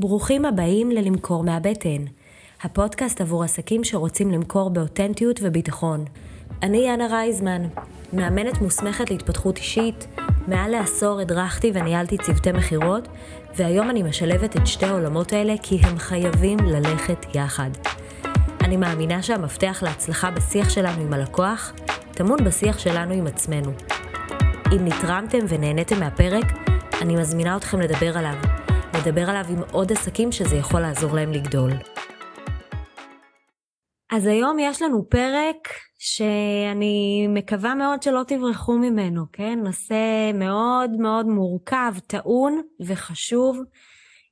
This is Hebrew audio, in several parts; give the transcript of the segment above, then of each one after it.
ברוכים הבאים ללמכור מהבטן, הפודקאסט עבור עסקים שרוצים למכור באותנטיות וביטחון. אני יאנה רייזמן, מאמנת מוסמכת להתפתחות אישית, מעל לעשור הדרכתי וניהלתי צוותי מכירות, והיום אני משלבת את שתי העולמות האלה כי הם חייבים ללכת יחד. אני מאמינה שהמפתח להצלחה בשיח שלנו עם הלקוח טמון בשיח שלנו עם עצמנו. אם נתרמתם ונהניתם מהפרק, אני מזמינה אתכם לדבר עליו. לדבר עליו עם עוד עסקים שזה יכול לעזור להם לגדול. אז היום יש לנו פרק שאני מקווה מאוד שלא תברחו ממנו, כן? נושא מאוד מאוד מורכב, טעון וחשוב.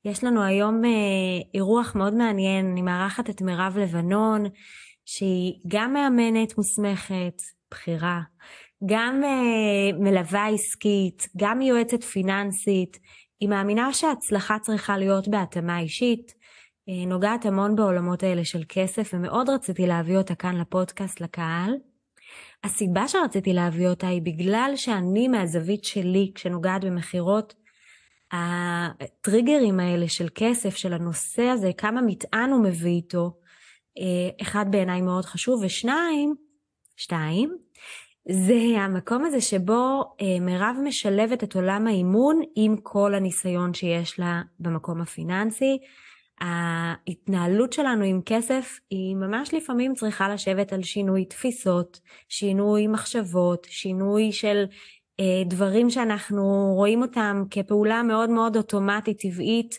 יש לנו היום אה, אירוח מאוד מעניין, אני מארחת את מירב לבנון, שהיא גם מאמנת מוסמכת, בכירה, גם אה, מלווה עסקית, גם יועצת פיננסית, היא מאמינה שההצלחה צריכה להיות בהתאמה אישית, אה, נוגעת המון בעולמות האלה של כסף, ומאוד רציתי להביא אותה כאן לפודקאסט לקהל. הסיבה שרציתי להביא אותה היא בגלל שאני מהזווית שלי, כשנוגעת במכירות, הטריגרים האלה של כסף, של הנושא הזה, כמה מטען הוא מביא איתו, אה, אחד בעיניי מאוד חשוב, ושניים, שתיים, זה המקום הזה שבו אה, מירב משלבת את עולם האימון עם כל הניסיון שיש לה במקום הפיננסי. ההתנהלות שלנו עם כסף היא ממש לפעמים צריכה לשבת על שינוי תפיסות, שינוי מחשבות, שינוי של אה, דברים שאנחנו רואים אותם כפעולה מאוד מאוד אוטומטית, טבעית.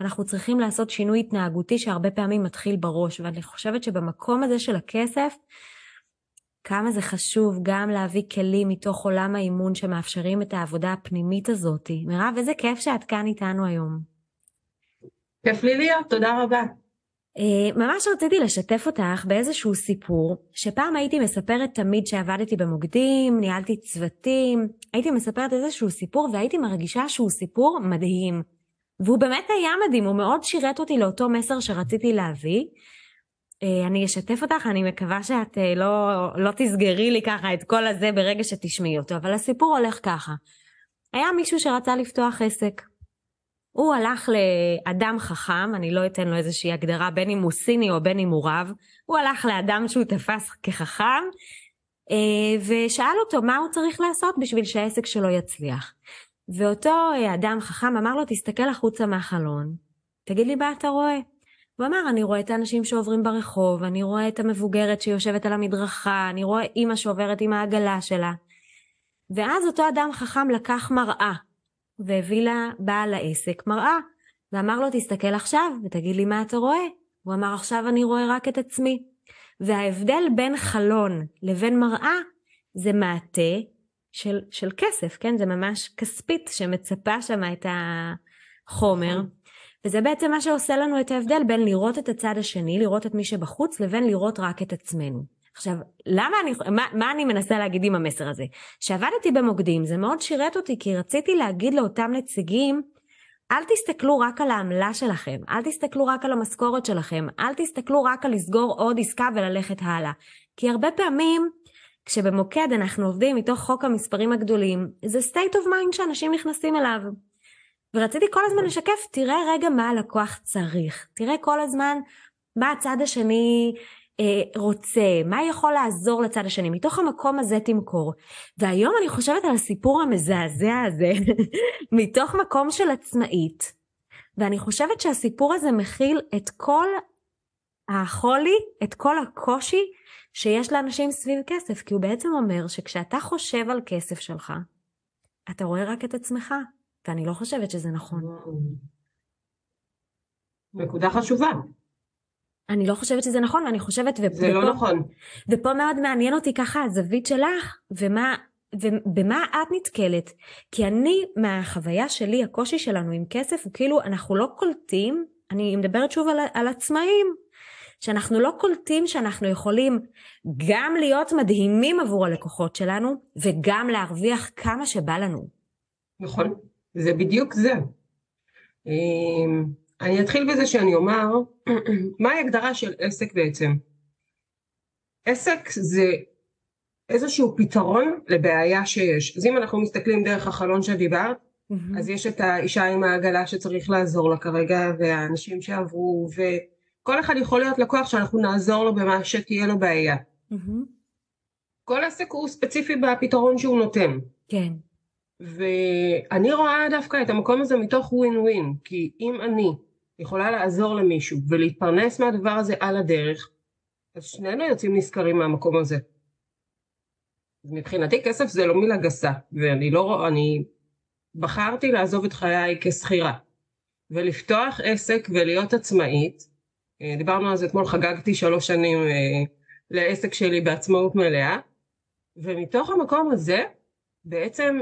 אנחנו צריכים לעשות שינוי התנהגותי שהרבה פעמים מתחיל בראש, ואני חושבת שבמקום הזה של הכסף, כמה זה חשוב גם להביא כלים מתוך עולם האימון שמאפשרים את העבודה הפנימית הזאת. מירב, איזה כיף שאת כאן איתנו היום. כיף לי להיות, תודה רבה. Uh, ממש רציתי לשתף אותך באיזשהו סיפור, שפעם הייתי מספרת תמיד שעבדתי במוקדים, ניהלתי צוותים, הייתי מספרת איזשהו סיפור והייתי מרגישה שהוא סיפור מדהים. והוא באמת היה מדהים, הוא מאוד שירת אותי לאותו מסר שרציתי להביא. אה, אני אשתף אותך, אני מקווה שאת אה, לא, לא תסגרי לי ככה את כל הזה ברגע שתשמעי אותו, אבל הסיפור הולך ככה. היה מישהו שרצה לפתוח עסק. הוא הלך לאדם חכם, אני לא אתן לו איזושהי הגדרה בין אם הוא סיני או בין אם הוא רב, הוא הלך לאדם שהוא תפס כחכם, אה, ושאל אותו מה הוא צריך לעשות בשביל שהעסק שלו יצליח. ואותו אדם חכם אמר לו, תסתכל החוצה מהחלון, תגיד לי מה אתה רואה. הוא אמר, אני רואה את האנשים שעוברים ברחוב, אני רואה את המבוגרת שיושבת על המדרכה, אני רואה אימא שעוברת עם העגלה שלה. ואז אותו אדם חכם לקח מראה, והביא לה בעל העסק מראה, ואמר לו, תסתכל עכשיו ותגיד לי מה אתה רואה. הוא אמר, עכשיו אני רואה רק את עצמי. וההבדל בין חלון לבין מראה זה מעטה של, של כסף, כן? זה ממש כספית שמצפה שם את החומר. וזה בעצם מה שעושה לנו את ההבדל בין לראות את הצד השני, לראות את מי שבחוץ, לבין לראות רק את עצמנו. עכשיו, למה אני, מה, מה אני מנסה להגיד עם המסר הזה? כשעבדתי במוקדים, זה מאוד שירת אותי, כי רציתי להגיד לאותם נציגים, אל תסתכלו רק על העמלה שלכם, אל תסתכלו רק על המשכורת שלכם, אל תסתכלו רק על לסגור עוד עסקה וללכת הלאה. כי הרבה פעמים, כשבמוקד אנחנו עובדים מתוך חוק המספרים הגדולים, זה state of mind שאנשים נכנסים אליו. ורציתי כל הזמן לשקף, תראה רגע מה הלקוח צריך, תראה כל הזמן מה הצד השני אה, רוצה, מה יכול לעזור לצד השני, מתוך המקום הזה תמכור. והיום אני חושבת על הסיפור המזעזע הזה, מתוך מקום של עצמאית, ואני חושבת שהסיפור הזה מכיל את כל החולי, את כל הקושי שיש לאנשים סביב כסף, כי הוא בעצם אומר שכשאתה חושב על כסף שלך, אתה רואה רק את עצמך. ואני לא חושבת שזה נכון. נקודה חשובה. אני לא חושבת שזה נכון, ואני חושבת... ופ... זה לא ופה, לא נכון. ופה מאוד מעניין אותי ככה הזווית שלך, ומה, ובמה את נתקלת. כי אני, מהחוויה שלי, הקושי שלנו עם כסף הוא כאילו, אנחנו לא קולטים, אני מדברת שוב על, על עצמאים, שאנחנו לא קולטים שאנחנו יכולים גם להיות מדהימים עבור הלקוחות שלנו, וגם להרוויח כמה שבא לנו. נכון. זה בדיוק זה. אמ, אני אתחיל בזה שאני אומר, מהי הגדרה של עסק בעצם? עסק זה איזשהו פתרון לבעיה שיש. אז אם אנחנו מסתכלים דרך החלון שדיברת, מהמם. אז יש את האישה עם העגלה שצריך לעזור לה כרגע, והאנשים שעברו, וכל אחד יכול להיות לקוח שאנחנו נעזור לו במה שתהיה לו בעיה. מהמם. כל עסק הוא ספציפי בפתרון שהוא נותן. כן. ואני רואה דווקא את המקום הזה מתוך ווין ווין, כי אם אני יכולה לעזור למישהו ולהתפרנס מהדבר הזה על הדרך, אז שנינו יוצאים נשכרים מהמקום הזה. מבחינתי כסף זה לא מילה גסה, ואני לא רואה, אני בחרתי לעזוב את חיי כשכירה, ולפתוח עסק ולהיות עצמאית. אה, דיברנו על זה אתמול, חגגתי שלוש שנים אה, לעסק שלי בעצמאות מלאה, ומתוך המקום הזה בעצם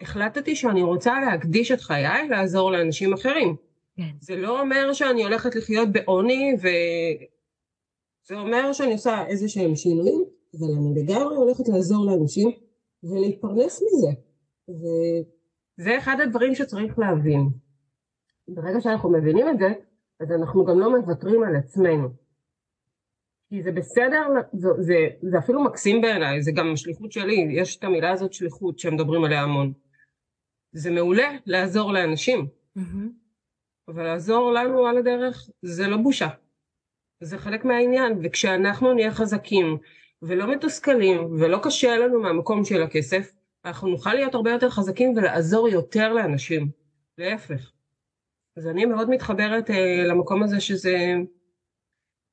החלטתי שאני רוצה להקדיש את חיי לעזור לאנשים אחרים. כן. זה לא אומר שאני הולכת לחיות בעוני, וזה אומר שאני עושה איזה שהם שינויים, אבל אני לגמרי הולכת לעזור לאנשים ולהתפרנס מזה. וזה אחד הדברים שצריך להבין. ברגע שאנחנו מבינים את זה, אז אנחנו גם לא מוותרים על עצמנו. כי זה בסדר, זה, זה, זה אפילו מקסים בעיניי, זה גם שליחות שלי, יש את המילה הזאת שליחות שמדברים עליה המון. זה מעולה לעזור לאנשים. אבל לעזור לנו על הדרך זה לא בושה. זה חלק מהעניין, וכשאנחנו נהיה חזקים ולא מתוסכלים ולא קשה לנו מהמקום של הכסף, אנחנו נוכל להיות הרבה יותר חזקים ולעזור יותר לאנשים, להפך. אז אני מאוד מתחברת אה, למקום הזה שזה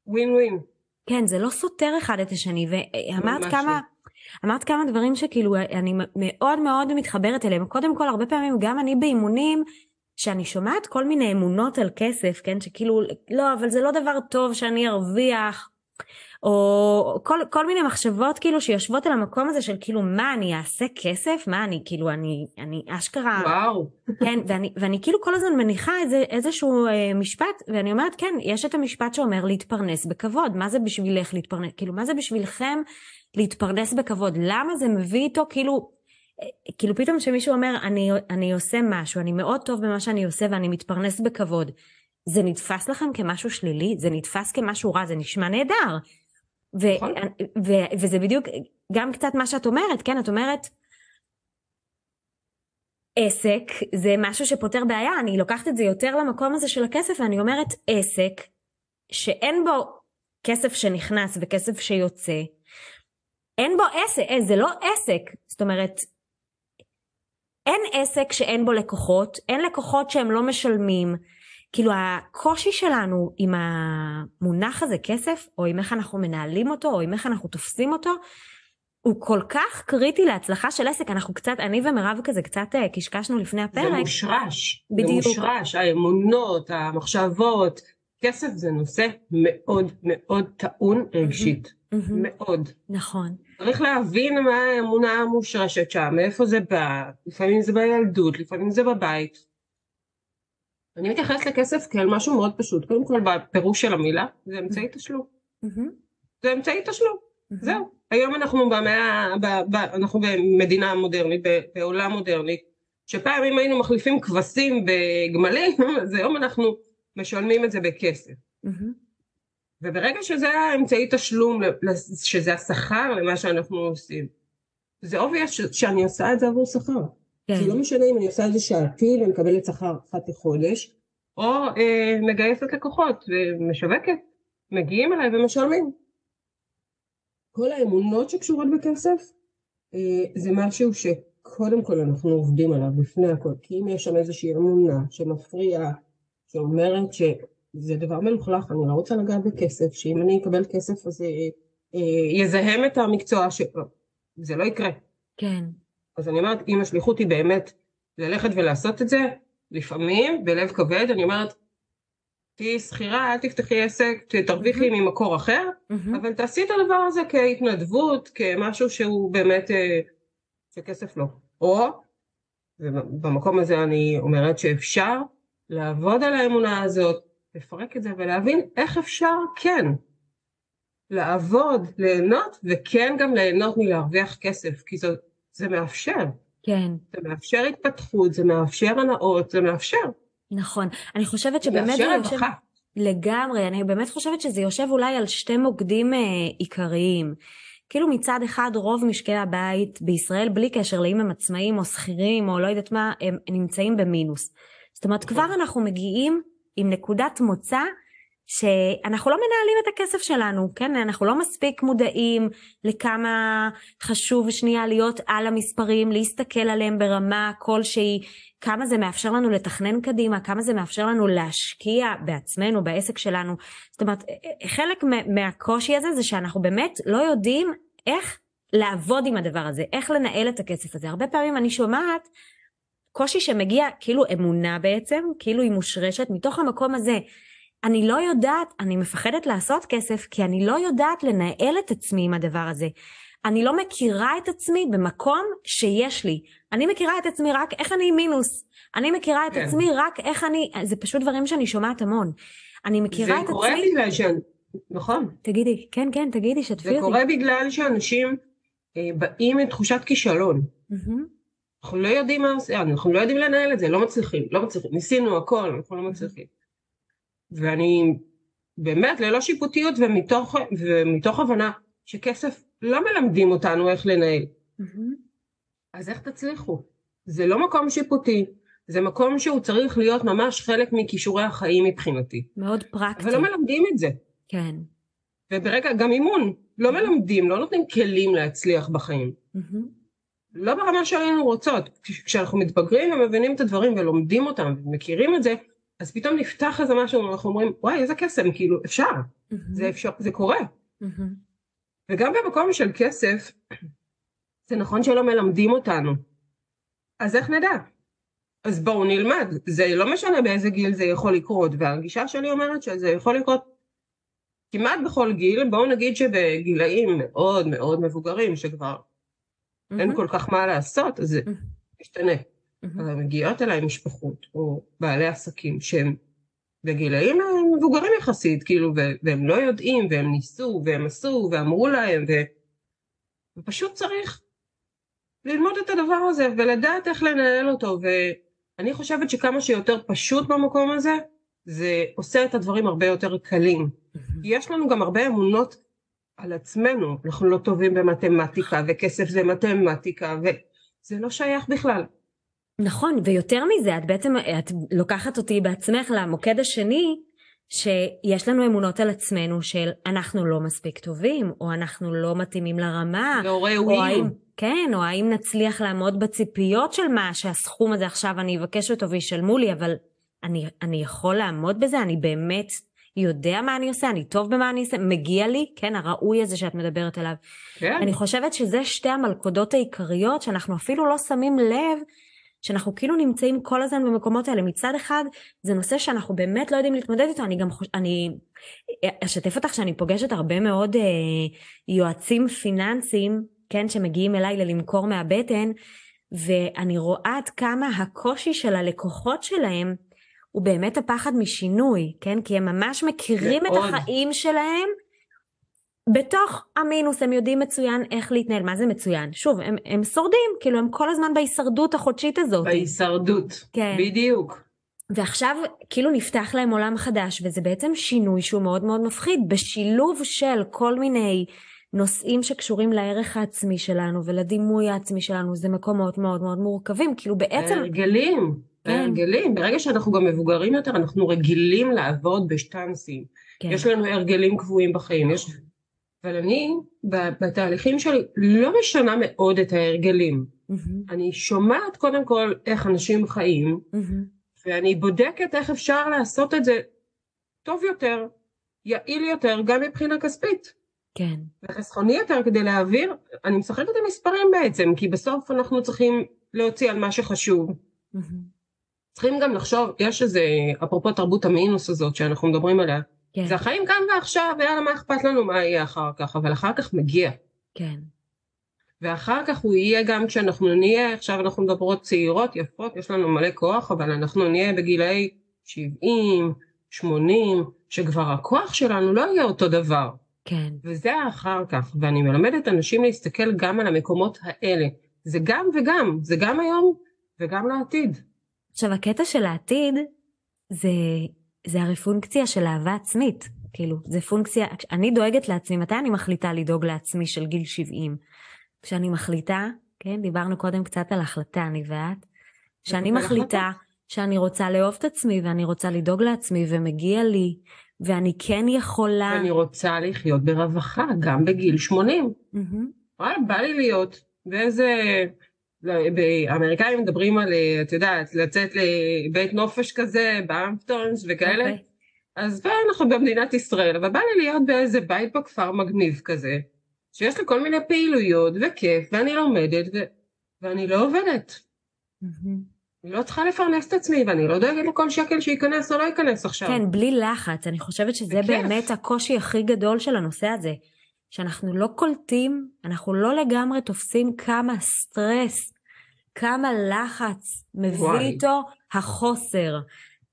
ווין ווין. כן, זה לא סותר אחד את השני, ואמרת כמה, אמרת כמה דברים שכאילו אני מאוד מאוד מתחברת אליהם. קודם כל, הרבה פעמים גם אני באימונים, שאני שומעת כל מיני אמונות על כסף, כן, שכאילו, לא, אבל זה לא דבר טוב שאני ארוויח, או כל, כל מיני מחשבות כאילו שיושבות על המקום הזה של כאילו, מה, אני אעשה כסף? מה, אני כאילו, אני, אני אשכרה... וואו. כן, ואני, ואני כאילו כל הזמן מניחה איזה, איזשהו אה, משפט, ואני אומרת, כן, יש את המשפט שאומר להתפרנס בכבוד. מה זה בשבילך להתפרנס? כאילו, מה זה בשבילכם להתפרנס בכבוד? למה זה מביא איתו, כאילו, אה, כאילו פתאום שמישהו אומר, אני, אני עושה משהו, אני מאוד טוב במה שאני עושה ואני מתפרנס בכבוד. זה נתפס לכם כמשהו שלילי? זה נתפס כמשהו רע? זה נשמע נהדר. ו, נכון. ו, וזה בדיוק גם קצת מה שאת אומרת, כן? את אומרת, עסק זה משהו שפותר בעיה, אני לוקחת את זה יותר למקום הזה של הכסף ואני אומרת עסק שאין בו כסף שנכנס וכסף שיוצא, אין בו עסק, אין, זה לא עסק, זאת אומרת, אין עסק שאין בו לקוחות, אין לקוחות שהם לא משלמים, כאילו הקושי שלנו עם המונח הזה כסף, או עם איך אנחנו מנהלים אותו, או עם איך אנחנו תופסים אותו, הוא כל כך קריטי להצלחה של עסק, אנחנו קצת, אני ומירב כזה קצת אה, קשקשנו לפני זה הפרק. מושרש, בדיוק. זה מושרש, האמונות, המחשבות, כסף זה נושא מאוד מאוד טעון רגשית, מהמם, מאוד. נכון, צריך להבין מה האמונה המושרשת שם, מאיפה זה בא, לפעמים זה בילדות, לפעמים זה בבית. אני מתייחסת לכסף כאל משהו מאוד פשוט, קודם כל בפירוש של המילה, זה אמצעי תשלום, מהמם, זה אמצעי תשלום, מהמם. זהו. היום אנחנו במאה, ב, ב, אנחנו במדינה מודרנית, בעולם מודרני, שפעם אם היינו מחליפים כבשים בגמלים, אז היום אנחנו משלמים את זה בכסף. מהמם, וברגע שזה האמצעי תשלום, שזה השכר למה שאנחנו עושים, זה obvious ש- שאני עושה את זה עבור שכר. כן, זה לא משנה אם אני עושה את זה שעתי ומקבלת שכר אחת לחודש, או אה, מגייסת לקוחות ומשווקת, מגיעים אליי ומשלמים. כל האמונות שקשורות בכסף, אה, זה משהו שקודם כל אנחנו עובדים עליו לפני הכל, כי אם יש שם איזושהי אמונה שמפריעה, שאומרת שזה דבר מלוכלך, אני לא רוצה לגעת בכסף, שאם אני אקבל כסף אז אה, אה, יזהם את המקצוע, ש... זה לא יקרה. כן, אז אני אומרת, אם השליחות היא באמת ללכת ולעשות את זה, לפעמים בלב כבד, אני אומרת, תהיי שכירה, אל תפתחי עסק, תרוויחי ממקור אחר, מהמם, אבל תעשי את הדבר הזה כהתנדבות, כמשהו שהוא באמת, אה, שכסף לא. או, ובמקום הזה אני אומרת שאפשר לעבוד על האמונה הזאת, לפרק את זה ולהבין איך אפשר כן לעבוד, ליהנות, וכן גם ליהנות מלהרוויח כסף, כי זה, זה מאפשר. כן, זה מאפשר התפתחות, זה מאפשר הנאות, זה מאפשר. נכון. אני חושבת שבאמת מאפשר זה יושב... רווחה. לגמרי, אני באמת חושבת שזה יושב אולי על שתי מוקדים אה, עיקריים. כאילו מצד אחד רוב משקי הבית בישראל, בלי קשר לאם הם עצמאים או שכירים או לא יודעת מה, הם נמצאים במינוס. זאת אומרת, כבר אנחנו מגיעים עם נקודת מוצא שאנחנו לא מנהלים את הכסף שלנו, כן? אנחנו לא מספיק מודעים לכמה חשוב שנייה להיות על המספרים, להסתכל עליהם ברמה כלשהי, כמה זה מאפשר לנו לתכנן קדימה, כמה זה מאפשר לנו להשקיע בעצמנו, בעסק שלנו. זאת אומרת, חלק מהקושי הזה זה שאנחנו באמת לא יודעים איך לעבוד עם הדבר הזה, איך לנהל את הכסף הזה. הרבה פעמים אני שומעת קושי שמגיע כאילו אמונה בעצם, כאילו היא מושרשת מתוך המקום הזה. אני לא יודעת, אני מפחדת לעשות כסף כי אני לא יודעת לנהל את עצמי עם הדבר הזה. אני לא מכירה את עצמי במקום שיש לי. אני מכירה את עצמי רק איך אני מינוס. אני מכירה את כן. עצמי רק איך אני, זה פשוט דברים שאני שומעת המון. אני מכירה את עצמי... זה קורה בגלל ש... נכון. תגידי, כן, כן, תגידי, שתפי אותי. זה קורה בגלל שאנשים אה, באים עם תחושת כישלון. Mm-hmm. אנחנו לא יודעים מה עושה, אנחנו לא יודעים לנהל את זה, לא מצליחים, לא מצליחים. ניסינו הכל, אנחנו לא מצליחים. ואני באמת ללא שיפוטיות ומתוך, ומתוך הבנה שכסף לא מלמדים אותנו איך לנהל. Mm-hmm. אז איך תצליחו? זה לא מקום שיפוטי, זה מקום שהוא צריך להיות ממש חלק מכישורי החיים מבחינתי. מאוד פרקטי. אבל לא מלמדים את זה. כן. וברגע, גם אימון, לא mm-hmm. מלמדים, לא נותנים כלים להצליח בחיים. Mm-hmm. לא ברמה שהיינו רוצות. כשאנחנו מתבגרים ומבינים את הדברים ולומדים אותם ומכירים את זה, אז פתאום נפתח איזה משהו ואנחנו אומרים וואי איזה קסם כאילו אפשר mm-hmm. זה אפשר זה קורה mm-hmm. וגם במקום של כסף זה נכון שלא מלמדים אותנו אז איך נדע אז בואו נלמד זה לא משנה באיזה גיל זה יכול לקרות והגישה שלי אומרת שזה יכול לקרות כמעט בכל גיל בואו נגיד שבגילאים מאוד מאוד מבוגרים שכבר. אין כל כך מה לעשות אז זה משתנה. אבל מגיעות אליי משפחות או בעלי עסקים שהם בגילאים מבוגרים יחסית, כאילו, והם לא יודעים, והם ניסו, והם עשו, ואמרו להם, ו... ופשוט צריך ללמוד את הדבר הזה, ולדעת איך לנהל אותו, ואני חושבת שכמה שיותר פשוט במקום הזה, זה עושה את הדברים הרבה יותר קלים. יש לנו גם הרבה אמונות על עצמנו, אנחנו לא טובים במתמטיקה, וכסף זה מתמטיקה, וזה לא שייך בכלל. נכון, ויותר מזה, את בעצם, את לוקחת אותי בעצמך למוקד השני, שיש לנו אמונות על עצמנו של אנחנו לא מספיק טובים, או אנחנו לא מתאימים לרמה. לא ראויים. כן, או האם נצליח לעמוד בציפיות של מה שהסכום הזה עכשיו אני אבקש אותו וישלמו לי, אבל אני, אני יכול לעמוד בזה? אני באמת יודע מה אני עושה? אני טוב במה אני עושה? מגיע לי? כן, הראוי הזה שאת מדברת עליו. כן. אני חושבת שזה שתי המלכודות העיקריות שאנחנו אפילו לא שמים לב שאנחנו כאילו נמצאים כל הזמן במקומות האלה. מצד אחד, זה נושא שאנחנו באמת לא יודעים להתמודד איתו. אני גם חוש... אני אשתף אותך שאני פוגשת הרבה מאוד אה, יועצים פיננסיים, כן, שמגיעים אליי ללמכור מהבטן, ואני רואה עד כמה הקושי של הלקוחות שלהם הוא באמת הפחד משינוי, כן? כי הם ממש מכירים מאוד. את החיים שלהם בתוך המינוס הם יודעים מצוין איך להתנהל, מה זה מצוין? שוב, הם, הם שורדים, כאילו הם כל הזמן בהישרדות החודשית הזאת. בהישרדות, כן. בדיוק. ועכשיו כאילו נפתח להם עולם חדש, וזה בעצם שינוי שהוא מאוד מאוד מפחיד, בשילוב של כל מיני נושאים שקשורים לערך העצמי שלנו ולדימוי העצמי שלנו, זה מקומות מאוד מאוד מורכבים, כאילו בעצם... הרגלים. הרגלים, ברגע שאנחנו גם מבוגרים יותר, אנחנו רגילים לעבוד בשטנסים. כן. יש לנו הרגלים קבועים בחיים, יש אבל אני בתהליכים שלי לא משנה מאוד את ההרגלים. Mm-hmm. אני שומעת קודם כל איך אנשים חיים, mm-hmm. ואני בודקת איך אפשר לעשות את זה טוב יותר, יעיל יותר, גם מבחינה כספית. כן. וחסכוני יותר כדי להעביר, אני משחקת את המספרים בעצם, כי בסוף אנחנו צריכים להוציא על מה שחשוב. Mm-hmm. צריכים גם לחשוב, יש איזה, אפרופו תרבות המינוס הזאת שאנחנו מדברים עליה, כן. זה החיים כאן ועכשיו, ויאללה, מה אכפת לנו מה יהיה אחר כך, אבל אחר כך מגיע. כן. ואחר כך הוא יהיה גם כשאנחנו נהיה, עכשיו אנחנו מדברות צעירות, יפות, יש לנו מלא כוח, אבל אנחנו נהיה בגילאי 70, 80, שכבר הכוח שלנו לא יהיה אותו דבר. כן. וזה אחר כך, ואני מלמדת אנשים להסתכל גם על המקומות האלה. זה גם וגם, זה גם היום וגם לעתיד. עכשיו, הקטע של העתיד, זה זה הרי פונקציה של אהבה עצמית. כאילו, זה פונקציה, אני דואגת לעצמי, מתי אני מחליטה לדאוג לעצמי של גיל 70? כשאני מחליטה, כן, דיברנו קודם קצת על החלטה, אני ואת, שאני מחליטה שאני רוצה לאהוב את עצמי ואני רוצה לדאוג לעצמי ומגיע לי, ואני כן יכולה... אני רוצה לחיות ברווחה, גם בגיל 80. וואלה, בא לי להיות באיזה... האמריקאים מדברים על, את יודעת, לצאת לבית נופש כזה, באמפטונס וכאלה. Okay. אוקיי. אז אנחנו במדינת ישראל, אבל בא לי להיות באיזה בית בכפר מגניב כזה, שיש לי כל מיני פעילויות וכיף, ואני לומדת, ו... ואני לא עובדת. Mm-hmm. אני לא צריכה לפרנס את עצמי, ואני לא דואגת לכל שקל שייכנס או לא ייכנס עכשיו. כן, בלי לחץ. אני חושבת שזה בכיף. באמת הקושי הכי גדול של הנושא הזה. שאנחנו לא קולטים, אנחנו לא לגמרי תופסים כמה סטרס, כמה לחץ מביא וואי. איתו החוסר.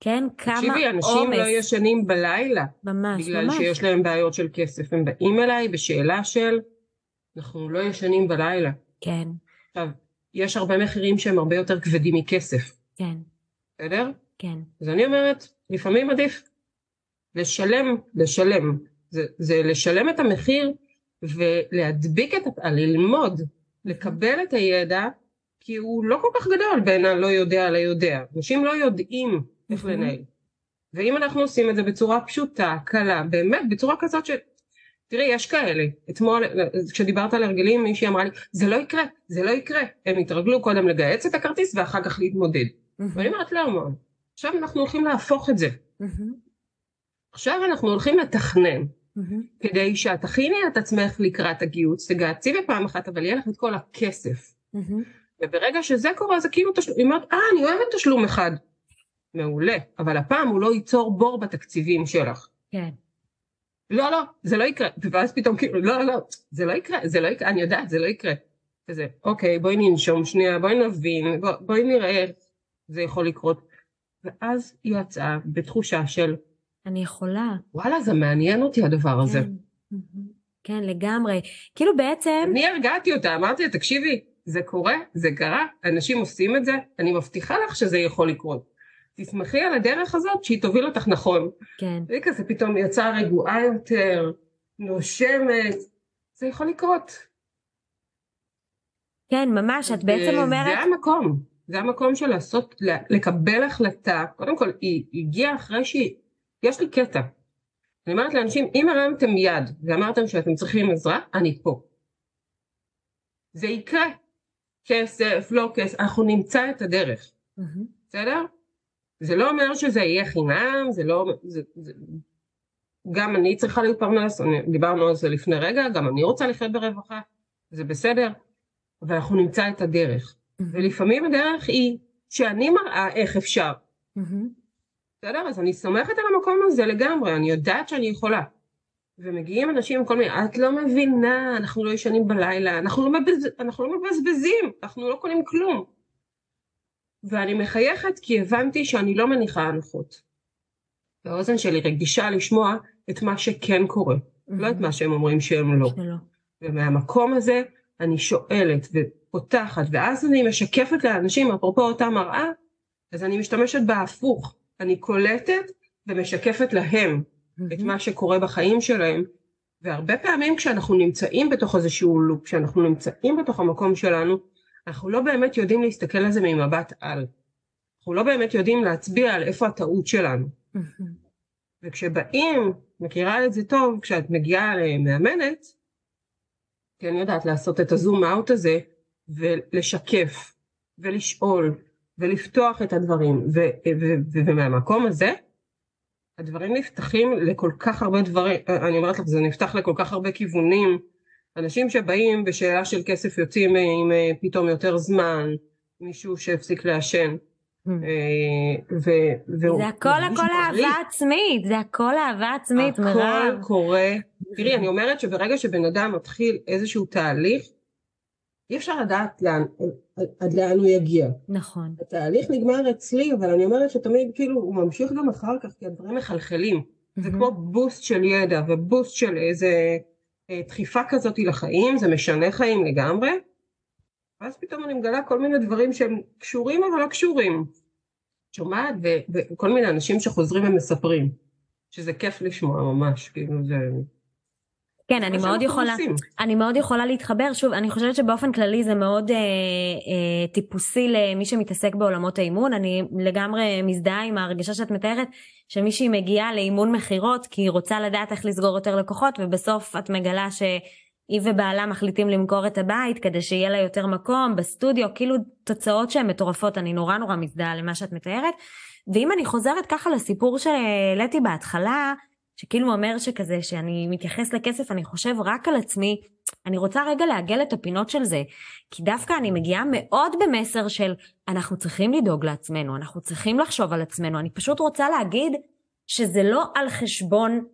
כן, כמה עומס. תקשיבי, אנשים לא ישנים בלילה. ממש, בגלל ממש. בגלל שיש להם בעיות של כסף. הם באים אליי בשאלה של, אנחנו לא ישנים בלילה. כן. עכשיו, יש הרבה מחירים שהם הרבה יותר כבדים מכסף. כן. בסדר? כן. אז אני אומרת, לפעמים עדיף לשלם, לשלם. זה, זה לשלם את המחיר ולהדביק את, ללמוד, לקבל את הידע, כי הוא לא כל כך גדול בין הלא יודע ליודע. אנשים לא יודעים איך לנהל. ואם אנחנו עושים את זה בצורה פשוטה, קלה, באמת, בצורה כזאת ש... תראי, יש כאלה. אתמול, כשדיברת על הרגלים, מישהי אמרה לי, זה לא יקרה, זה לא יקרה. הם התרגלו קודם לגהץ את הכרטיס ואחר כך להתמודד. ואני אומרת, לא, מה? עכשיו אנחנו הולכים להפוך את זה. עכשיו אנחנו הולכים לתכנן. כדי שאת תכיני את עצמך לקראת הגיוץ, תגהצי בפעם אחת, אבל יהיה לך את כל הכסף. וברגע שזה קורה, זה כאילו תשלום, היא אומרת, אה, אני אוהבת תשלום אחד. מעולה, אבל הפעם הוא לא ייצור בור בתקציבים שלך. כן. לא, לא, זה לא יקרה. ואז פתאום כאילו, לא, לא, זה לא יקרה, זה לא יקרה, אני יודעת, זה לא יקרה. כזה, אוקיי, בואי ננשום שנייה, בואי נבין, בוא, בואי נראה איך זה יכול לקרות. ואז היא יצאה בתחושה של... אני יכולה. וואלה, זה מעניין אותי הדבר כן. הזה. כן, לגמרי. כאילו בעצם... אני הרגעתי אותה, אמרתי לה, תקשיבי, זה קורה, זה קרה, אנשים עושים את זה, אני מבטיחה לך שזה יכול לקרות. תסמכי על הדרך הזאת שהיא תוביל אותך נכון. כן. והיא כזה פתאום יצאה רגועה יותר, נושמת, זה יכול לקרות. כן, ממש, את בעצם אומרת... זה המקום, זה המקום של לעשות, לקבל החלטה, קודם כל היא הגיעה אחרי שהיא, יש לי קטע. אני אומרת לאנשים, אם הרמתם יד ואמרתם שאתם צריכים עזרה, אני פה. זה יקרה. כסף, לא כסף, אנחנו נמצא את הדרך. בסדר? זה לא אומר שזה יהיה חינם, זה לא... זה, זה, גם אני צריכה להתפרנס, דיברנו על זה לפני רגע, גם אני רוצה לחיות ברווחה, זה בסדר, אבל אנחנו נמצא את הדרך. ולפעמים הדרך היא שאני מראה איך אפשר. בסדר? אז אני סומכת על המקום הזה לגמרי, אני יודעת שאני יכולה. ומגיעים אנשים עם כל מיני, את לא מבינה, אנחנו לא ישנים בלילה, אנחנו לא, מבז... אנחנו לא מבזבזים, אנחנו לא קונים כלום. ואני מחייכת כי הבנתי שאני לא מניחה הנחות. והאוזן שלי רגישה לשמוע את מה שכן קורה, mm-hmm. לא את מה שהם אומרים שהם לא. שלא. ומהמקום הזה אני שואלת ופותחת, ואז אני משקפת לאנשים, אפרופו אותה מראה, אז אני משתמשת בהפוך. אני קולטת ומשקפת להם. את מה שקורה בחיים שלהם. והרבה פעמים כשאנחנו נמצאים בתוך איזשהו לופ, כשאנחנו נמצאים בתוך המקום שלנו, אנחנו לא באמת יודעים להסתכל על זה ממבט על. אנחנו לא באמת יודעים להצביע על איפה הטעות שלנו. וכשבאים, מכירה את זה טוב, כשאת מגיעה למאמנת, אני יודעת לעשות את הזום אאוט הזה, ולשקף, ולשאול, ולפתוח את הדברים, ומהמקום הזה, הדברים נפתחים לכל כך הרבה דברים, אני אומרת לך, זה נפתח לכל כך הרבה כיוונים, אנשים שבאים בשאלה של כסף יוצאים עם אה, פתאום יותר זמן, מישהו שהפסיק לעשן. Hmm. אה, זה הכל הכל אהבה עצמית, זה הכל אהבה עצמית, מירב. הכל קורה. תראי, אני אומרת שברגע שבן אדם מתחיל איזשהו תהליך, אי אפשר לדעת לאן, עד לאן הוא יגיע. נכון. התהליך נגמר אצלי, אבל אני אומרת שתמיד כאילו הוא ממשיך גם אחר כך, כי הדברים מחלחלים. זה כמו בוסט של ידע ובוסט של איזה אה, דחיפה כזאת לחיים, זה משנה חיים לגמרי, ואז פתאום אני מגלה כל מיני דברים שהם קשורים אבל לא קשורים. שומעת? וכל מיני אנשים שחוזרים ומספרים. שזה כיף לשמוע ממש, כאילו זה... כן, אני מאוד יכולה. אני מאוד יכולה להתחבר. שוב, אני חושבת שבאופן כללי זה מאוד אה, אה, טיפוסי למי שמתעסק בעולמות האימון. אני לגמרי מזדהה עם ההרגשה שאת מתארת, שמישהי מגיעה לאימון מכירות כי היא רוצה לדעת איך לסגור יותר לקוחות, ובסוף את מגלה שהיא ובעלה מחליטים למכור את הבית כדי שיהיה לה יותר מקום בסטודיו, כאילו תוצאות שהן מטורפות, אני נורא נורא מזדהה למה שאת מתארת. ואם אני חוזרת ככה לסיפור שהעליתי בהתחלה, שכאילו אומר שכזה, שאני מתייחס לכסף, אני חושב רק על עצמי, אני רוצה רגע לעגל את הפינות של זה. כי דווקא אני מגיעה מאוד במסר של, אנחנו צריכים לדאוג לעצמנו, אנחנו צריכים לחשוב על עצמנו. אני פשוט רוצה להגיד שזה לא על חשבון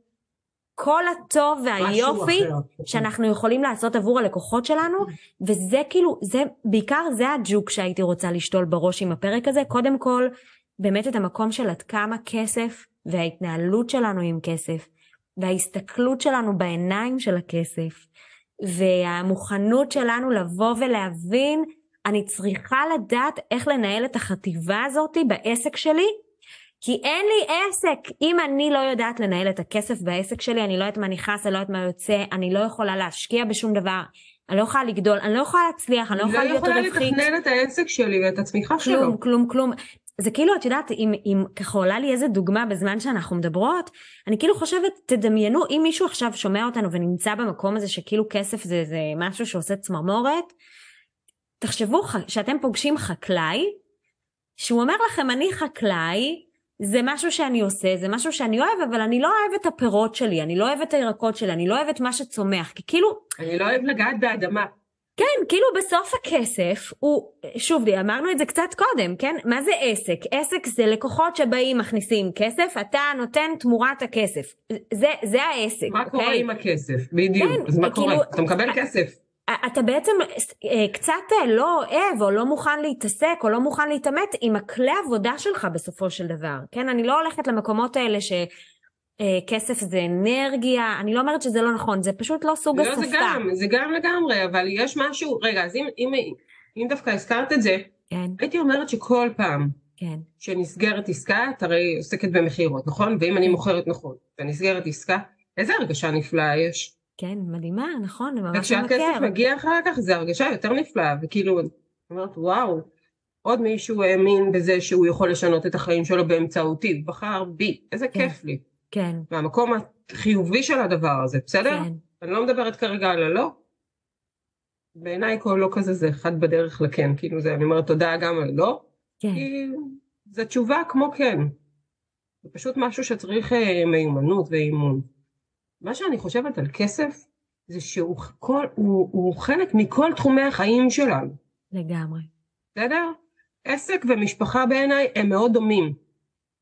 כל הטוב והיופי שאנחנו יכולים לעשות עבור הלקוחות שלנו, וזה כאילו, זה, בעיקר זה הג'וק שהייתי רוצה לשתול בראש עם הפרק הזה. קודם כל, באמת את המקום של עד כמה כסף וההתנהלות שלנו עם כסף, וההסתכלות שלנו בעיניים של הכסף, והמוכנות שלנו לבוא ולהבין, אני צריכה לדעת איך לנהל את החטיבה הזאת בעסק שלי, כי אין לי עסק. אם אני לא יודעת לנהל את הכסף בעסק שלי, אני לא יודעת מה נכנס, אני לא יודעת מה יוצא, אני לא יכולה להשקיע בשום דבר, אני לא יכולה לגדול, אני לא יכולה להצליח, אני לא יכולה להיות רווחית. אני לא יכולה לתכנן את העסק שלי ואת הצמיחה שלו. כלום, כלום, כלום. זה כאילו, את יודעת, אם, אם ככה עולה לי איזה דוגמה בזמן שאנחנו מדברות, אני כאילו חושבת, תדמיינו, אם מישהו עכשיו שומע אותנו ונמצא במקום הזה שכאילו כסף זה, זה משהו שעושה צמרמורת, תחשבו שאתם פוגשים חקלאי, שהוא אומר לכם, אני חקלאי, זה משהו שאני עושה, זה משהו שאני אוהב, אבל אני לא אוהב את הפירות שלי, אני לא אוהב את הירקות שלי, אני לא אוהב את מה שצומח, כי כאילו... אני לא אוהב לגעת באדמה. כן, כאילו בסוף הכסף הוא, שוב, אמרנו את זה קצת קודם, כן? מה זה עסק? עסק זה לקוחות שבאים, מכניסים כסף, אתה נותן תמורת הכסף. זה, זה העסק. מה קורה אוקיי? עם הכסף? בדיוק. כן, אז מה כאילו, קורה? אתה מקבל כסף. אתה בעצם אה, קצת אה, לא אוהב או לא מוכן להתעסק או לא מוכן להתעמת עם הכלי עבודה שלך בסופו של דבר, כן? אני לא הולכת למקומות האלה ש... אה, כסף זה אנרגיה, אני לא אומרת שזה לא נכון, זה פשוט לא סוג לא, השפה. זה גם, זה גם לגמרי, אבל יש משהו, רגע, אז אם, אם, אם דווקא הזכרת את זה, כן. הייתי אומרת שכל פעם כן. שנסגרת עסקה, את הרי עוסקת במכירות, נכון? ואם אני מוכרת נכון, ונסגרת עסקה, איזה הרגשה נפלאה יש. כן, מדהימה, נכון, ממש וכשהכסף מגיע אחר כך, זו הרגשה יותר נפלאה, וכאילו, אומרת, וואו, עוד מישהו האמין בזה שהוא יכול לשנות את החיים שלו באמצעותי, בחר בי, איזה כן. כיף לי. כן. מהמקום החיובי של הדבר הזה, בסדר? כן. אני לא מדברת כרגע על הלא. בעיניי כל לא כזה זה אחד בדרך לכן, כאילו זה, אני אומרת תודה גם על לא. כן. כי זו תשובה כמו כן. זה פשוט משהו שצריך אה, מיומנות ואימון. מה שאני חושבת על כסף, זה שהוא כל, הוא, הוא חלק מכל תחומי החיים שלנו. לגמרי. בסדר? עסק ומשפחה בעיניי הם מאוד דומים.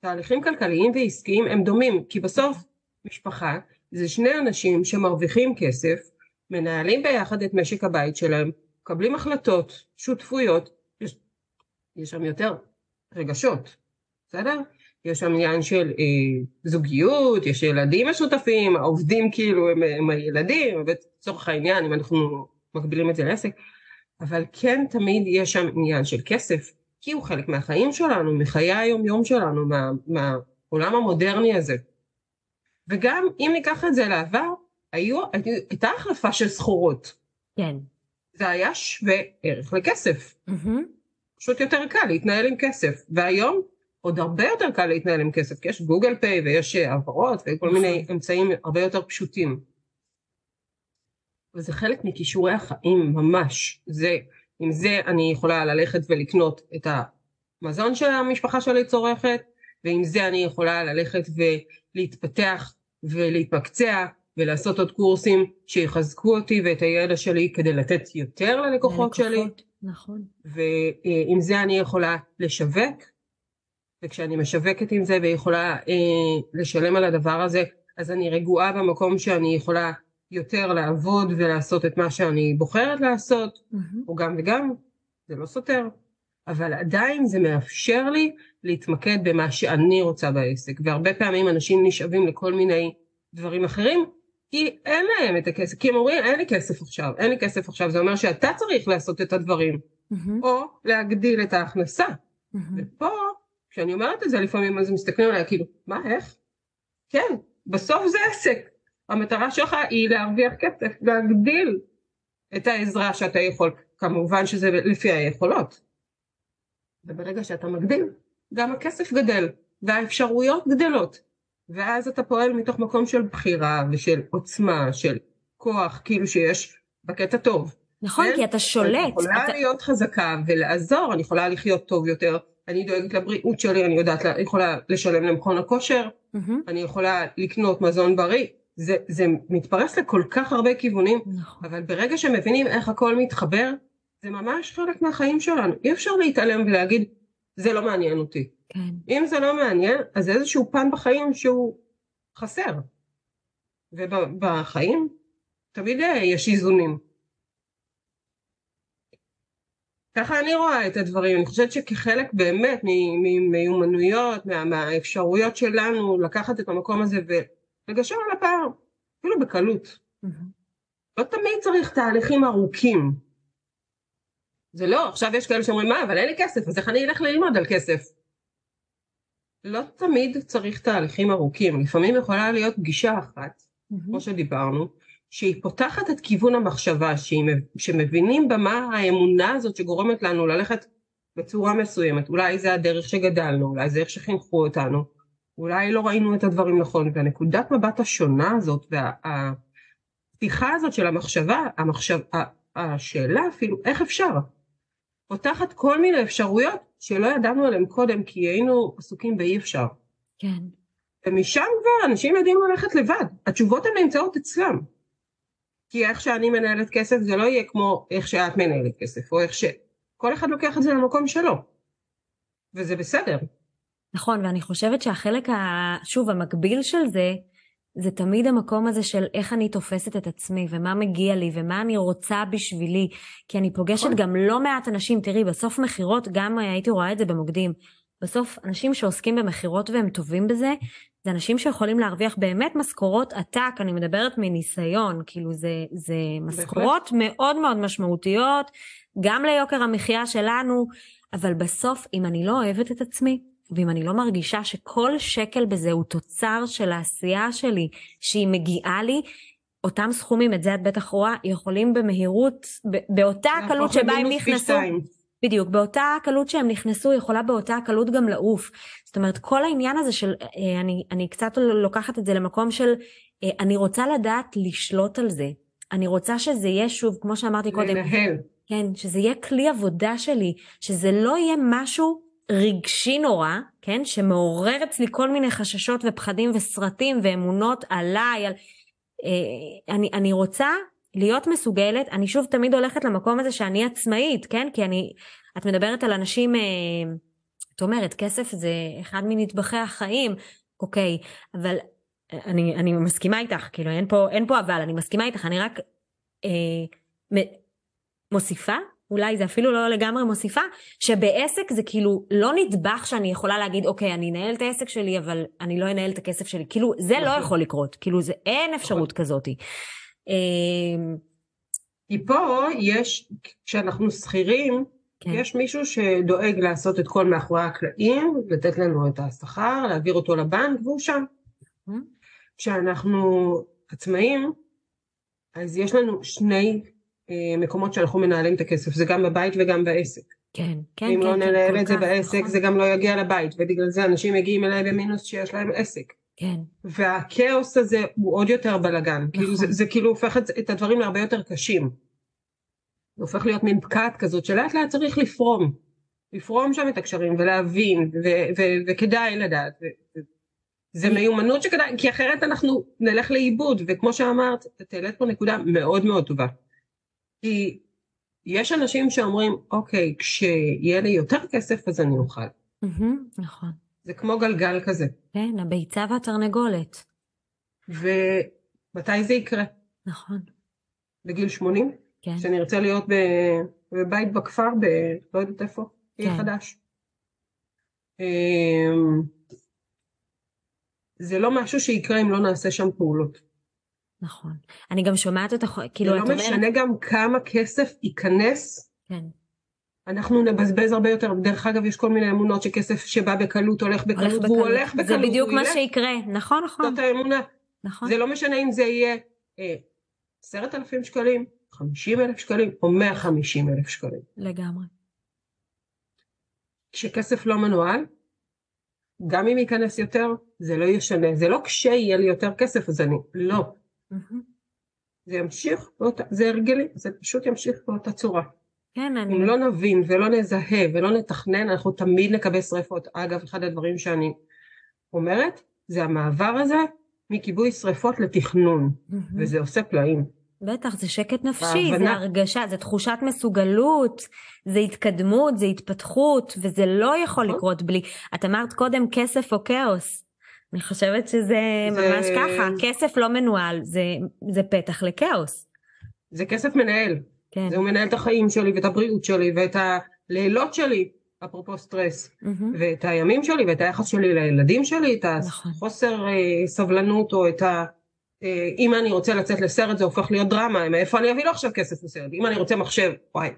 תהליכים כלכליים ועסקיים הם דומים, כי בסוף משפחה זה שני אנשים שמרוויחים כסף, מנהלים ביחד את משק הבית שלהם, מקבלים החלטות, שותפויות, יש, יש שם יותר רגשות, בסדר? יש שם עניין של אה, זוגיות, יש ילדים משותפים, העובדים כאילו הם, הם הילדים, לצורך העניין אם אנחנו מקבילים את זה לעסק, אבל כן תמיד יש שם עניין של כסף, כי הוא חלק מהחיים שלנו, מחיי היום יום שלנו, מה, מהעולם המודרני הזה. וגם אם ניקח את זה לעבר, היו, הייתה החלפה של סחורות. כן. זה היה שווה ערך לכסף. Mm-hmm. פשוט יותר קל להתנהל עם כסף. והיום עוד הרבה יותר קל להתנהל עם כסף, כי יש גוגל פיי ויש העברות וכל מיני אמצעים הרבה יותר פשוטים. וזה חלק מכישורי החיים ממש. זה עם זה אני יכולה ללכת ולקנות את המזון שהמשפחה שלי צורכת, ועם זה אני יכולה ללכת ולהתפתח ולהתמקצע ולעשות עוד קורסים שיחזקו אותי ואת הידע שלי כדי לתת יותר ללקוחות שלי. נכון. ועם זה אני יכולה לשווק, וכשאני משווקת עם זה ויכולה אה, לשלם על הדבר הזה, אז אני רגועה במקום שאני יכולה יותר לעבוד ולעשות את מה שאני בוחרת לעשות, mm-hmm. או גם וגם, זה לא סותר, אבל עדיין זה מאפשר לי להתמקד במה שאני רוצה בעסק, והרבה פעמים אנשים נשאבים לכל מיני דברים אחרים, כי אין להם את הכסף, כי הם אומרים אין לי כסף עכשיו, אין לי כסף עכשיו, זה אומר שאתה צריך לעשות את הדברים, mm-hmm. או להגדיל את ההכנסה. Mm-hmm. ופה, כשאני אומרת את זה לפעמים אז מסתכלים עליי כאילו, מה, איך? כן, בסוף זה עסק. המטרה שלך היא להרוויח כסף, להגדיל את העזרה שאתה יכול. כמובן שזה לפי היכולות. וברגע שאתה מגדיל, גם הכסף גדל, והאפשרויות גדלות. ואז אתה פועל מתוך מקום של בחירה ושל עוצמה, של כוח, כאילו שיש בקטע טוב. נכון, כן? כי אתה שולט. אני יכולה אתה... להיות חזקה ולעזור, אני יכולה לחיות טוב יותר, אני דואגת לבריאות שלי, אני יודעת, לה- יכולה לשלם למכון הכושר, מהמם, אני יכולה לקנות מזון בריא, זה, זה מתפרס לכל כך הרבה כיוונים, נכון. אבל ברגע שמבינים איך הכל מתחבר, זה ממש חלק מהחיים שלנו. אי אפשר להתעלם ולהגיד, זה לא מעניין אותי. כן. אם זה לא מעניין, אז זה איזשהו פן בחיים שהוא חסר. ובחיים תמיד אה, יש איזונים. ככה אני רואה את הדברים, אני חושבת שכחלק באמת ממיומנויות, מה, מהאפשרויות שלנו לקחת את המקום הזה ולגשר על הפער, אפילו בקלות. לא תמיד צריך תהליכים ארוכים. זה לא, עכשיו יש כאלה שאומרים, מה, אבל אין לי כסף, אז איך אני אלך ללמוד על כסף? לא תמיד צריך תהליכים ארוכים, לפעמים יכולה להיות פגישה אחת. כמו שדיברנו, שהיא פותחת את כיוון המחשבה, שהיא, מב- שמבינים בה מה האמונה הזאת שגורמת לנו ללכת בצורה מסוימת, אולי זה הדרך שגדלנו, אולי זה איך שחינכו אותנו, אולי לא ראינו את הדברים נכון, והנקודת מבט השונה הזאת, והפתיחה הזאת של המחשבה, המחשב, השאלה אפילו, איך אפשר? פותחת כל מיני אפשרויות שלא ידענו עליהן קודם, כי היינו עסוקים באי אפשר. כן. ומשם כבר אנשים יודעים ללכת לבד, התשובות הן נמצאות אצלם. כי איך שאני מנהלת כסף זה לא יהיה כמו איך שאת מנהלת כסף, או איך ש... כל אחד לוקח את זה למקום שלו. וזה בסדר. נכון, ואני חושבת שהחלק, ה... שוב, המקביל של זה, זה תמיד המקום הזה של איך אני תופסת את עצמי, ומה מגיע לי, ומה אני רוצה בשבילי. כי אני פוגשת נכון. גם לא מעט אנשים, תראי, בסוף מכירות, גם הייתי רואה את זה במוקדים. בסוף, אנשים שעוסקים במכירות והם טובים בזה, זה אנשים שיכולים להרוויח באמת משכורות עתק, אני מדברת מניסיון, כאילו זה, זה משכורות מאוד מאוד משמעותיות, גם ליוקר המחיה שלנו, אבל בסוף, אם אני לא אוהבת את עצמי, ואם אני לא מרגישה שכל שקל בזה הוא תוצר של העשייה שלי, שהיא מגיעה לי, אותם סכומים, את זה את בטח רואה, יכולים במהירות, באותה הקלות שבה הם נכנסו. בדיוק, באותה הקלות שהם נכנסו, יכולה באותה הקלות גם לעוף. זאת אומרת, כל העניין הזה של, אה, אני, אני קצת לוקחת את זה למקום של, אה, אני רוצה לדעת לשלוט על זה. אני רוצה שזה יהיה שוב, כמו שאמרתי קודם, לנהל. כן, שזה יהיה כלי עבודה שלי, שזה לא יהיה משהו רגשי נורא, כן, שמעורר אצלי כל מיני חששות ופחדים וסרטים ואמונות עליי, על... אה, אני, אני רוצה להיות מסוגלת, אני שוב תמיד הולכת למקום הזה שאני עצמאית, כן, כי אני, את מדברת על אנשים, אה, את אומרת, כסף זה אחד מנדבכי החיים, אוקיי, אבל אני, אני מסכימה איתך, כאילו אין פה, אין פה אבל, אני מסכימה איתך, אני רק אה, מ- מוסיפה, אולי זה אפילו לא לגמרי מוסיפה, שבעסק זה כאילו לא נדבך שאני יכולה להגיד, אוקיי, אני אנהל את העסק שלי, אבל אני לא אנהל את הכסף שלי. כאילו, זה לא נכון. יכול לקרות, כאילו, זה, אין אפשרות כזאת. אה, כי פה יש, כשאנחנו שכירים, כן, יש מישהו שדואג לעשות את כל מאחורי הקלעים, לתת לנו את השכר, להעביר אותו לבנק, והוא שם. Mhm. כשאנחנו עצמאים, אז יש לנו שני מקומות שאנחנו מנהלים את הכסף, זה גם בבית וגם בעסק. כן, כן, אם כן, לא כן, ננהל כל את זה בעסק, נכון. זה גם לא יגיע לבית, ובגלל זה אנשים מגיעים אליי במינוס שיש להם עסק. כן, והכאוס הזה הוא עוד יותר בלאגן. כאילו זה, נכון. זה כאילו הופך את, את הדברים להרבה יותר קשים. זה הופך להיות מין פקעת כזאת שלאט לאט צריך לפרום. לפרום שם את הקשרים ולהבין, ו- ו- וכדאי לדעת. ו- ו- זה מיומנות שכדאי, כי אחרת אנחנו נלך לאיבוד, וכמו שאמרת, את העלית פה נקודה מאוד מאוד טובה. כי יש אנשים שאומרים, אוקיי, כשיהיה לי יותר כסף אז אני אוכל. נכון. זה כמו גלגל כזה. כן, הביצה והתרנגולת. ומתי זה יקרה? נכון, בגיל 80? כן, שנרצה להיות בבית בכפר, ב... לא יודעת איפה, עיר כן. חדש. אמ, זה לא משהו שיקרה אם לא נעשה שם פעולות. נכון. אני גם שומעת אותך, כאילו, זה את לא אומרת... משנה גם כמה כסף ייכנס, כן, אנחנו נבזבז הרבה יותר. דרך אגב, יש כל מיני אמונות שכסף שבא בקלות הולך בקלות, הולך והוא בקלות. הולך בקלות. זה בדיוק מה ילך. שיקרה. נכון, נכון. זאת האמונה. נכון. זה לא משנה אם זה יהיה אה, עשרת אלפים שקלים, חמישים אלף שקלים או מאה חמישים אלף שקלים. לגמרי. כשכסף לא מנוהל, גם אם ייכנס יותר, זה לא ישנה. זה לא כשיהיה לי יותר כסף אז אני, לא. זה ימשיך, זה הרגלי, זה פשוט ימשיך באותה צורה. כן, אני... אם לא נבין ולא נזהה ולא נתכנן, אנחנו תמיד נקבל שריפות. אגב, אחד הדברים שאני אומרת, זה המעבר הזה מכיבוי שריפות לתכנון. וזה עושה פלאים. בטח, זה שקט נפשי, זה בהבנה. הרגשה, זה תחושת מסוגלות, זה התקדמות, זה התפתחות, וזה לא יכול נכון. לקרות בלי... את אמרת קודם כסף או כאוס. אני חושבת שזה זה- ממש ככה, כסף לא מנוהל, זה, זה פתח לכאוס. זה כסף מנהל. כן. זה הוא מנהל את החיים שלי ואת הבריאות שלי ואת הלילות שלי, אפרופו סטרס, מהמם. ואת הימים שלי ואת היחס שלי לילדים שלי, את נכון. החוסר אה, סבלנות או את ה... אה, אם אני רוצה לצאת לסרט זה הופך להיות דרמה, מאיפה אני אביא לו עכשיו כסף לסרט? אם אני רוצה מחשב, וואי.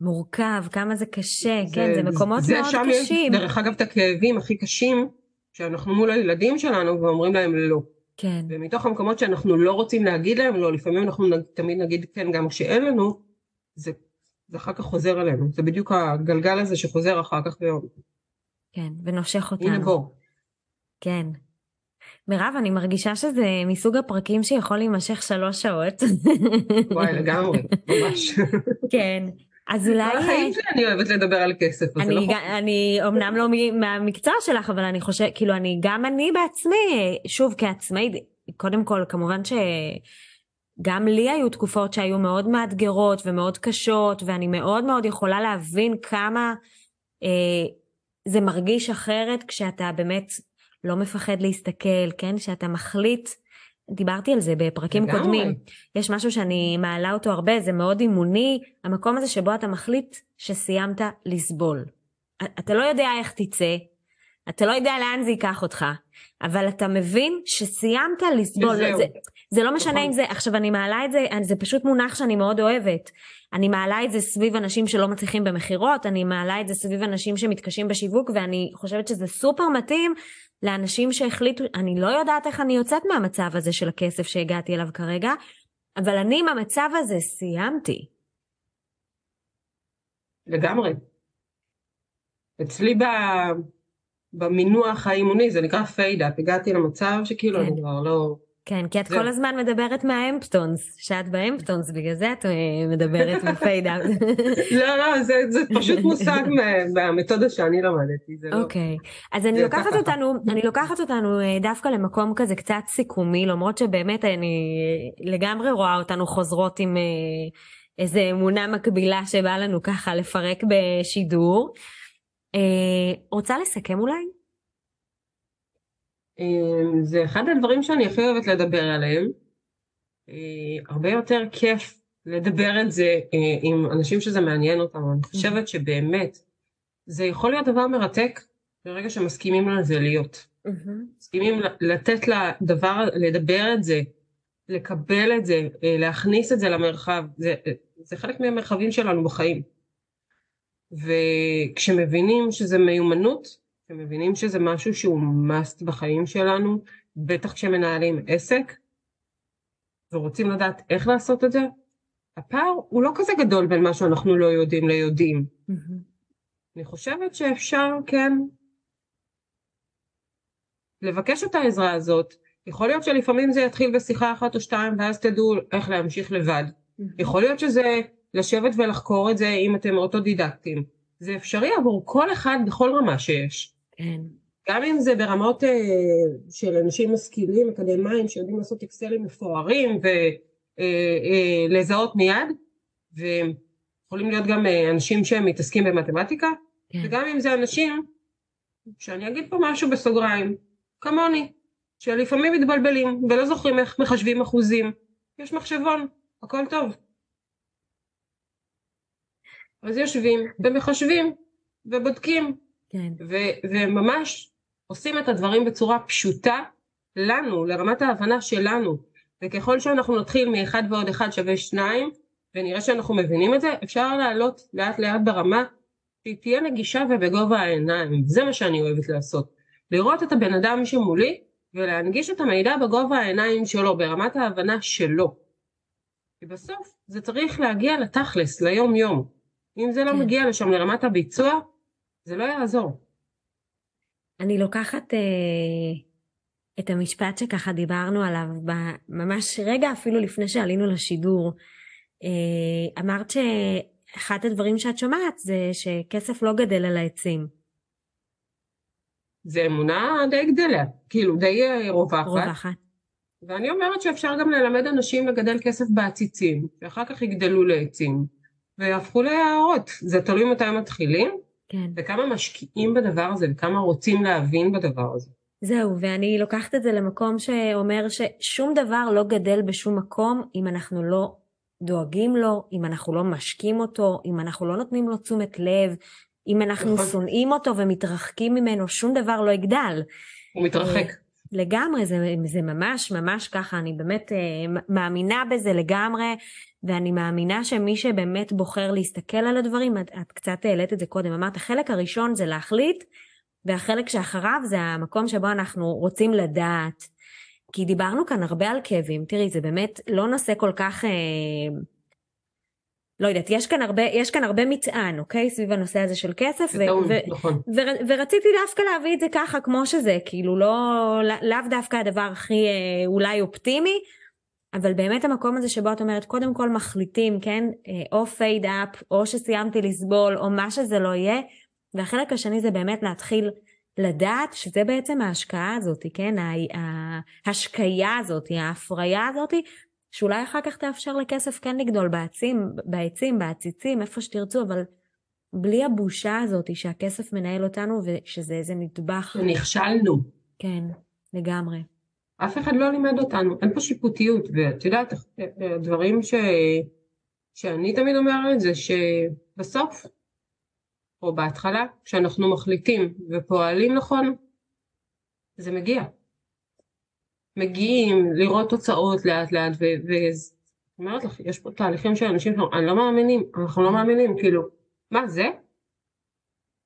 מורכב, כמה זה קשה, כן, זה מקומות זה מאוד קשים. יש, דרך אגב, את הכאבים הכי קשים, שאנחנו מול הילדים שלנו ואומרים להם לא. כן, ומתוך המקומות שאנחנו לא רוצים להגיד להם לא, לפעמים אנחנו נ- תמיד נגיד כן גם כשאין לנו, זה, זה אחר כך חוזר אלינו. זה בדיוק הגלגל הזה שחוזר אחר כך ואומר, כן, ונושך אותנו. הנה בוא. כן. מירב, אני מרגישה שזה מסוג הפרקים שיכול להימשך שלוש שעות. וואי, לגמרי, ממש. כן, אז אולי... כל החיים שלי אני אוהבת לדבר על כסף, לא אני, חוכמה. גם- אני אומנם לא מהמקצוע שלך, אבל אני חושבת, כאילו, אני, גם אני בעצמי, שוב, כעצמאית, קודם כל, כמובן שגם לי היו תקופות שהיו מאוד מאתגרות ומאוד קשות, ואני מאוד מאוד יכולה להבין כמה אה, זה מרגיש אחרת כשאתה באמת לא מפחד להסתכל, כן? שאתה מחליט, דיברתי על זה בפרקים לגמרי. קודמים, יש משהו שאני מעלה אותו הרבה, זה מאוד אימוני, המקום הזה שבו אתה מחליט שסיימת לסבול. אתה לא יודע איך תצא, אתה לא יודע לאן זה ייקח אותך, אבל אתה מבין שסיימת לסבול. וזהו. זה, זה לא משנה נכון. אם זה, עכשיו אני מעלה את זה, זה פשוט מונח שאני מאוד אוהבת. אני מעלה את זה סביב אנשים שלא מצליחים במכירות, אני מעלה את זה סביב אנשים שמתקשים בשיווק, ואני חושבת שזה סופר מתאים לאנשים שהחליטו, אני לא יודעת איך אני יוצאת מהמצב הזה של הכסף שהגעתי אליו כרגע, אבל אני עם המצב הזה סיימתי. לגמרי. אצלי ב... במינוח האימוני זה נקרא fed up, הגעתי למצב שכאילו כן. אני כבר לא... כן, כי את זהו. כל הזמן מדברת מהאמפטונס, שאת באמפטונס, בגלל זה את אה, מדברת בפיידאוט. לא, לא, זה, זה פשוט מושג מה- מהמתודה שאני למדתי, זה לא... אוקיי, אז אני זה לוקחת. אותנו, אני לוקחת אותנו אה, דווקא למקום כזה קצת סיכומי, למרות שבאמת אני אה, לגמרי רואה אותנו חוזרות עם איזה אמונה מקבילה שבא לנו ככה לפרק בשידור. אה, רוצה לסכם אולי? אמ, זה אחד הדברים שאני הכי אוהבת לדבר עליהם. אה, הרבה יותר כיף לדבר את זה אה, עם אנשים שזה מעניין אותם. אני חושבת שבאמת זה יכול להיות דבר מרתק ברגע שמסכימים על זה להיות. מסכימים לתת לדבר, לדבר את זה, לקבל את זה, אה, להכניס את זה למרחב. זה, זה חלק מהמרחבים שלנו בחיים. וכשמבינים שזה מיומנות, כשמבינים שזה משהו שהוא must בחיים שלנו, בטח כשמנהלים עסק, ורוצים לדעת איך לעשות את זה, הפער הוא לא כזה גדול בין מה שאנחנו לא יודעים ליודעים. אני חושבת שאפשר כן לבקש את העזרה הזאת. יכול להיות שלפעמים זה יתחיל בשיחה אחת או שתיים ואז תדעו איך להמשיך לבד. יכול להיות שזה לשבת ולחקור את זה אם אתם אוטודידקטים. זה אפשרי עבור כל אחד בכל רמה שיש. כן, גם אם זה ברמות אה, של אנשים משכילים, אקדמאים, שיודעים לעשות אקסלים מפוארים ולזהות מיד, ויכולים להיות גם אה, אנשים שהם מתעסקים במתמטיקה, כן. וגם אם זה אנשים, שאני אגיד פה משהו בסוגריים, כמוני, שלפעמים מתבלבלים ולא זוכרים איך מחשבים אחוזים. יש מחשבון, הכל טוב. אז יושבים ומחשבים ובודקים כן, ו- וממש עושים את הדברים בצורה פשוטה לנו, לרמת ההבנה שלנו. וככל שאנחנו נתחיל מאחד ועוד אחד שווה שניים, ונראה שאנחנו מבינים את זה, אפשר לעלות לאט לאט ברמה שהיא תהיה נגישה ובגובה העיניים, זה מה שאני אוהבת לעשות. לראות את הבן אדם שמולי ולהנגיש את המידע בגובה העיניים שלו, ברמת ההבנה שלו. כי בסוף זה צריך להגיע לתכלס, ליום יום. אם זה לא כן. מגיע לשם לרמת הביצוע, זה לא יעזור. אני לוקחת אה, את המשפט שככה דיברנו עליו, ממש רגע אפילו לפני שעלינו לשידור. אה, אמרת שאחד הדברים שאת שומעת זה שכסף לא גדל על העצים. זה אמונה די גדלה, כאילו די אה, רווחת. רווחת. ואני אומרת שאפשר גם ללמד אנשים לגדל כסף בעציצים, ואחר כך יגדלו לעצים, ויהפכו ליערות. זה תלוי מתי מתחילים, כן. וכמה משקיעים בדבר הזה, וכמה רוצים להבין בדבר הזה. זהו, ואני לוקחת את זה למקום שאומר ששום דבר לא גדל בשום מקום אם אנחנו לא דואגים לו, אם אנחנו לא משקים אותו, אם אנחנו לא נותנים לו תשומת לב, אם אנחנו נכון. שונאים אותו ומתרחקים ממנו, שום דבר לא יגדל. הוא מתרחק. לגמרי, זה, זה ממש ממש ככה, אני באמת uh, מאמינה בזה לגמרי, ואני מאמינה שמי שבאמת בוחר להסתכל על הדברים, את, את קצת העלית את זה קודם, אמרת, החלק הראשון זה להחליט, והחלק שאחריו זה המקום שבו אנחנו רוצים לדעת. כי דיברנו כאן הרבה על כאבים, תראי, זה באמת לא נושא כל כך... Uh, לא יודעת, יש כאן הרבה, יש כאן הרבה מטען, אוקיי? סביב הנושא הזה של כסף. ו- טעון, ו- נכון. ו- ורציתי דווקא להביא את זה ככה כמו שזה, כאילו לא, לאו דווקא הדבר הכי אה, אולי אופטימי, אבל באמת המקום הזה שבו את אומרת, קודם כל מחליטים, כן? אה, או פייד אפ, או שסיימתי לסבול, או מה שזה לא יהיה. והחלק השני זה באמת להתחיל לדעת שזה בעצם ההשקעה הזאת, כן? ההשקיה הזאת, ההפריה הזאת, שאולי אחר כך תאפשר לכסף כן לגדול בעצים, בעצים, בעציצים, איפה שתרצו, אבל בלי הבושה הזאת שהכסף מנהל אותנו ושזה איזה נדבך. שנכשלנו. כן, לגמרי. אף אחד לא לימד אותנו, אין פה שיפוטיות, ואת יודעת, הדברים ש... שאני תמיד אומרת זה שבסוף, או בהתחלה, כשאנחנו מחליטים ופועלים נכון, זה מגיע. מגיעים לראות תוצאות לאט לאט ואני אומרת לך, יש פה תהליכים של אנשים אני לא מאמינים, אנחנו לא מאמינים, כאילו, מה זה?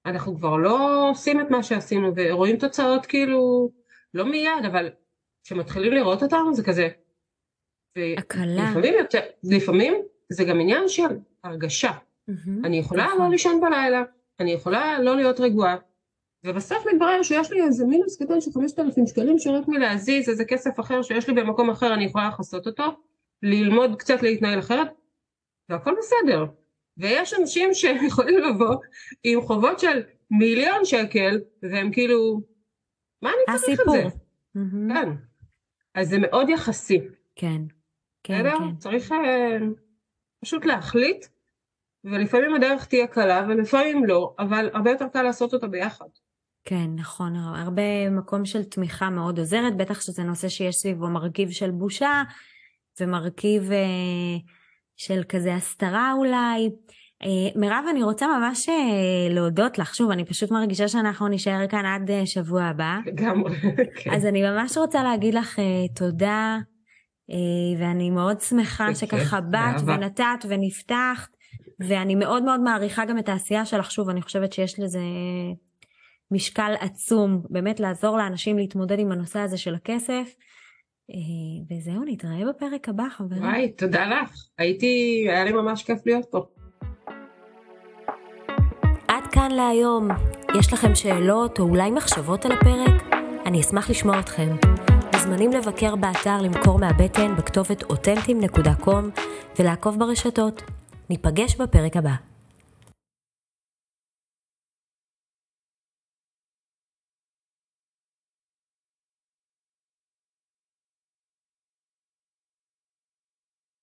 אנחנו כבר לא עושים את מה שעשינו ורואים תוצאות כאילו, לא מיד, אבל כשמתחילים לראות אותנו זה כזה. הקלה. לפעמים, יותר, לפעמים זה גם עניין של הרגשה. Mm-hmm, אני יכולה נכון. לא לישון בלילה, אני יכולה לא להיות רגועה, ובסוף מתברר שיש לי איזה מינוס קטן של 5,000 שקלים שרק מלהזיז איזה כסף אחר שיש לי במקום אחר אני יכולה לכסות אותו, ללמוד קצת להתנהל אחרת, והכל בסדר. ויש אנשים שיכולים לבוא עם חובות של מיליון שקל, והם כאילו, מה אני צריך. את זה? Mm-hmm. כן. אז זה מאוד יחסי. כן, כן, כן. צריך uh, פשוט להחליט, ולפעמים הדרך תהיה קלה ולפעמים לא, אבל הרבה יותר קל לעשות אותה ביחד. כן, נכון, הרבה מקום של תמיכה מאוד עוזרת, בטח שזה נושא שיש סביבו מרכיב של בושה ומרכיב אה, של כזה הסתרה אולי. אה, מירב, אני רוצה ממש אה, להודות לך, שוב, אני פשוט מרגישה שאנחנו נישאר כאן עד אה, שבוע הבא. לגמרי, כן. אז אני ממש רוצה להגיד לך אה, תודה, אה, ואני מאוד שמחה שככה באת ונתת ונפתחת, ואני מאוד מאוד מעריכה גם את העשייה שלך, שוב, אני חושבת שיש לזה... משקל עצום, באמת לעזור לאנשים להתמודד עם הנושא הזה של הכסף. אה, וזהו, נתראה בפרק הבא, חברים. וואי, תודה לך. הייתי, היה לי ממש כיף להיות פה. עד כאן להיום. יש לכם שאלות או אולי מחשבות על הפרק? אני אשמח לשמוע אתכם. מוזמנים לבקר באתר למכור מהבטן בכתובת אותנטים.com ולעקוב ברשתות. ניפגש בפרק הבא.